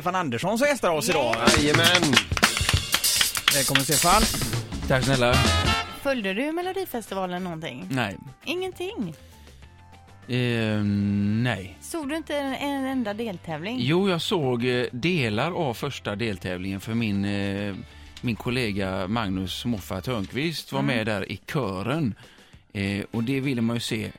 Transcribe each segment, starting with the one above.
Stefan Andersson som gästar oss idag. Jajamän! Välkommen Stefan. Tack snälla. Följde du Melodifestivalen någonting? Nej. Ingenting? Eh, nej. Såg du inte en, en enda deltävling? Jo, jag såg eh, delar av första deltävlingen för min, eh, min kollega Magnus Moffa Törnqvist var med där i kören. Eh, och det ville man ju se.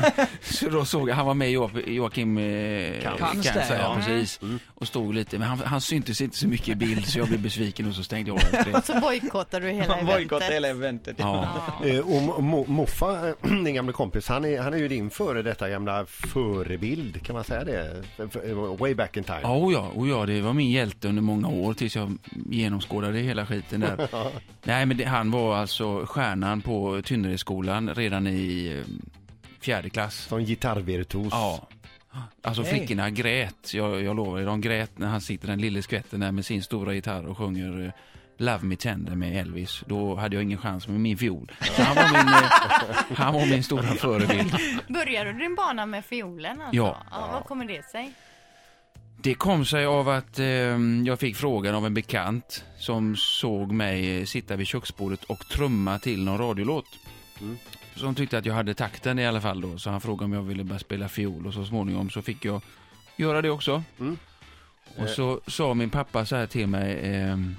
så då såg jag, han var med Jo- Joakim eh, Kans Kans, där, ja, ja. precis. Och stod lite, men han, han syntes inte så mycket i bild så jag blev besviken och så stängde jag av det. Och så bojkottade du hela eventet. hela eventet. Ja. Eh, Och Mo- Moffa, din gamla kompis, han är, han är ju din före detta gamla förebild, kan man säga det? Way back in time. Ja, oh ja, oh ja, det var min hjälte under många år tills jag genomskådade hela skiten där. Nej, men det, han var alltså stjärnan på Tynneredsskolan redan i eh, fjärde klass. Som gitarrvirtuos. Ja. Alltså Hej. flickorna grät, jag, jag lovar, de grät när han sitter den lille skvätten där med sin stora gitarr och sjunger eh, Love Me Tender med Elvis. Då hade jag ingen chans med min fiol. Så han var min, eh, han var min stora förebild. Började du din bana med fiolen alltså? Ja. ja vad kommer det sig? Det kom sig av att eh, jag fick frågan av en bekant som såg mig sitta vid köksbordet och trumma till någon radiolåt. Som tyckte att jag hade takten i alla fall då, så han frågade om jag ville börja spela fiol och så småningom så fick jag göra det också. Mm. Och så sa min pappa så här till mig, ehm,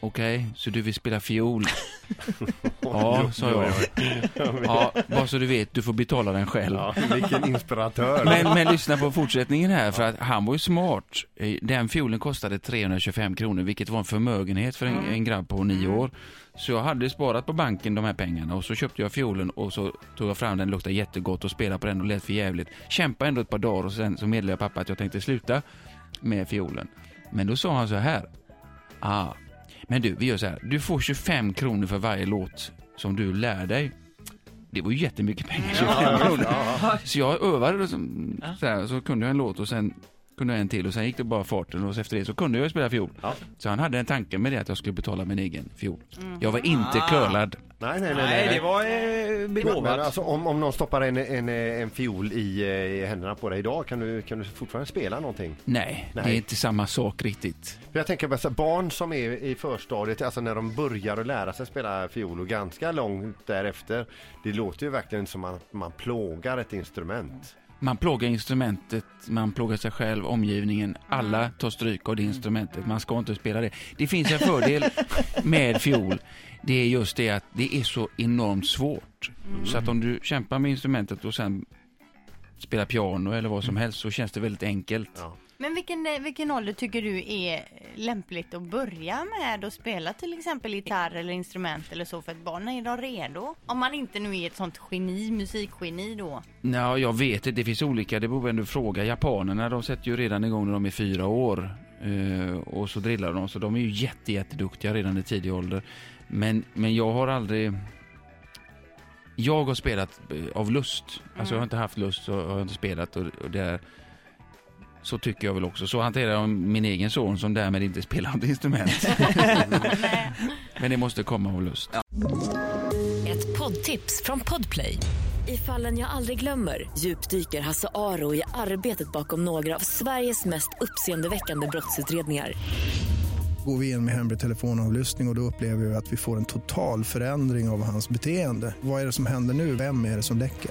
okej, så du vill spela fiol? ja, sa jag. Ja, bara så du vet, du får betala den själv. Ja, vilken inspiratör. Men, men lyssna på fortsättningen här, för att han var ju smart. Eh, Den fiolen kostade 325 kronor, vilket var en förmögenhet för en, en grabb på nio år. Så jag hade sparat på banken de här pengarna och så köpte jag fiolen och så tog jag fram den, luktade jättegott och spelade på den och lät för jävligt. Kämpade ändå ett par dagar och sen så meddelade jag pappa att jag tänkte sluta med fiolen. Men då sa han så här. Ah, men du, vi gör så här. Du får 25 kronor för varje låt som du lär dig. Det var ju jättemycket pengar, 25 kronor. Så jag övade och så, så, här, så kunde jag en låt och sen kunde jag en till och sen gick det bara farten och så efter det så kunde jag spela fiol. Ja. Så han hade en tanke med det att jag skulle betala min egen fiol. Jag var inte curlad. Nej, nej, nej. Nej, nej. det var eh, Men, begåvat. men alltså, om, om någon stoppar en, en, en fiol i, eh, i händerna på dig idag, kan du, kan du fortfarande spela någonting? Nej, det är Nej. inte samma sak riktigt. För Jag tänker så här, barn som är i förstadiet, alltså när de börjar att lära sig spela fiol och ganska långt därefter. Det låter ju verkligen som att man plågar ett instrument. Man plågar instrumentet, man plågar sig själv, omgivningen. Alla tar stryk av det instrumentet. Man ska inte spela det. Det finns en fördel med fiol. Det är just det att det är så enormt svårt. Så att om du kämpar med instrumentet och sen spelar piano eller vad som helst så känns det väldigt enkelt. Ja. Men vilken, vilken ålder tycker du är lämpligt att börja med att spela till exempel gitarr eller instrument eller så för ett barn? När är de redo? Om man inte nu är ett sånt geni, musikgeni då. Ja, jag vet inte. Det finns olika. Det beror på vem du frågar. Japanerna, de sätter ju redan igång när de är fyra år. Eh, och så drillar de. Så de är ju jätte, jätteduktiga redan i tidig ålder. Men, men jag har aldrig... Jag har spelat eh, av lust. Alltså jag har inte haft lust så har inte spelat. Och, och det är, så tycker jag väl också. Så hanterar jag min egen son som därmed inte spelar något instrument. men det måste komma av lust. Ett poddtips från Podplay. I fallen jag aldrig glömmer djupdyker Hasse Aro i arbetet bakom några av Sveriges mest uppseendeväckande brottsutredningar. Går vi in med hemlig telefonavlyssning och, och då upplever vi att vi får en total förändring av hans beteende. Vad är det som händer nu? Vem är det som läcker?